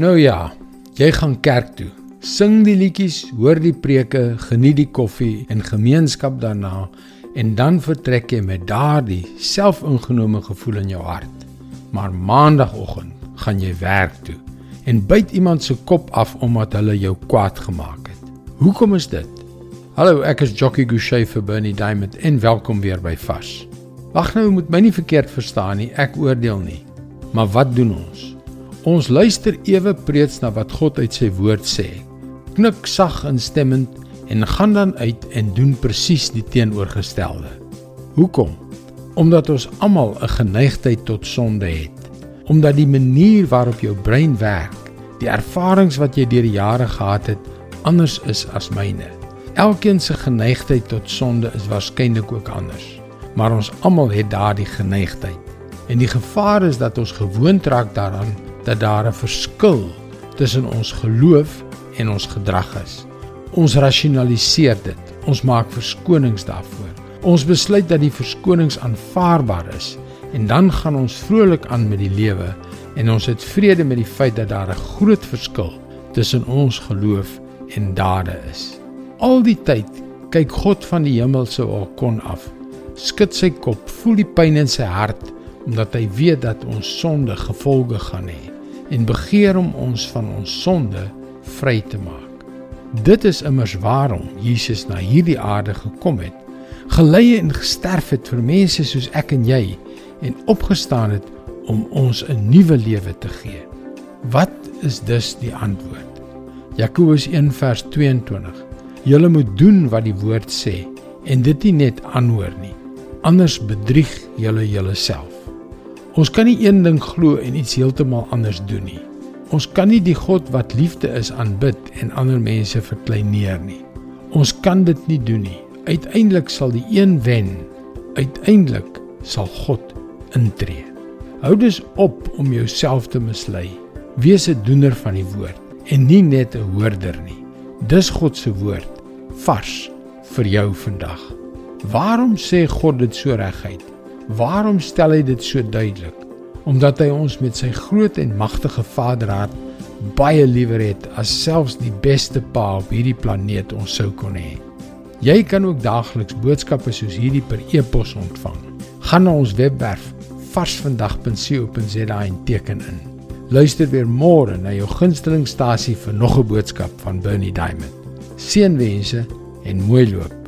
Nou ja, jy gaan kerk toe. Sing die liedjies, hoor die preke, geniet die koffie en gemeenskap daarna en dan vertrek jy met daardie selfingenome gevoel in jou hart. Maar maandagooggend gaan jy werk toe en byt iemand se kop af omdat hulle jou kwaad gemaak het. Hoekom is dit? Hallo, ek is Jockey Gouchee vir Bernie Diamond en welkom weer by Fas. Wag nou, moet my nie verkeerd verstaan nie, ek oordeel nie. Maar wat doen ons? Ons luister ewe preets na wat God uit sy woord sê. Knik sag instemmend en gaan dan uit en doen presies die teenoorgestelde. Hoekom? Omdat ons almal 'n geneigtheid tot sonde het. Omdat die manier waarop jou brein werk, die ervarings wat jy deur die jare gehad het, anders is as myne. Elkeen se geneigtheid tot sonde is waarskynlik ook anders maar ons almal het daardie geneigtheid. En die gevaar is dat ons gewoond raak daaraan dat daar 'n verskil tussen ons geloof en ons gedrag is. Ons rasionaliseer dit. Ons maak verskonings daarvoor. Ons besluit dat die verskonings aanvaarbaar is en dan gaan ons vrolik aan met die lewe en ons het vrede met die feit dat daar 'n groot verskil tussen ons geloof en dade is. Al die tyd kyk God van die hemelse balkon af skud sy kop, voel die pyn in sy hart omdat hy weet dat ons sonde gevolge gaan hê en begeer om ons van ons sonde vry te maak. Dit is immers waarom Jesus na hierdie aarde gekom het, gelei en gesterf het vir mense soos ek en jy en opgestaan het om ons 'n nuwe lewe te gee. Wat is dus die antwoord? Jakobus 1:22. Julle moet doen wat die woord sê en dit nie net aanhoor nie anders bedrieg julle julleself. Ons kan nie een ding glo en iets heeltemal anders doen nie. Ons kan nie die God wat liefde is aanbid en ander mense verkleineer nie. Ons kan dit nie doen nie. Uiteindelik sal die een wen. Uiteindelik sal God intree. Hou dus op om jouself te mislei. Wees 'n doener van die woord en nie net 'n hoorder nie. Dis God se woord vars vir jou vandag. Waarom sê God dit so reguit? Waarom stel hy dit so duidelik? Omdat hy ons met sy groot en magtige Vaderhart baie liewer het as selfs die beste pa op hierdie planeet ons sou kon hê. Jy kan ook daagliks boodskappe soos hierdie per e-pos ontvang. Gaan na ons webwerf varsvandag.co.za en teken in. Luister weer môre na jou gunstelingstasie vir nog 'n boodskap van Bernie Diamond. Seënwense en mooi loop.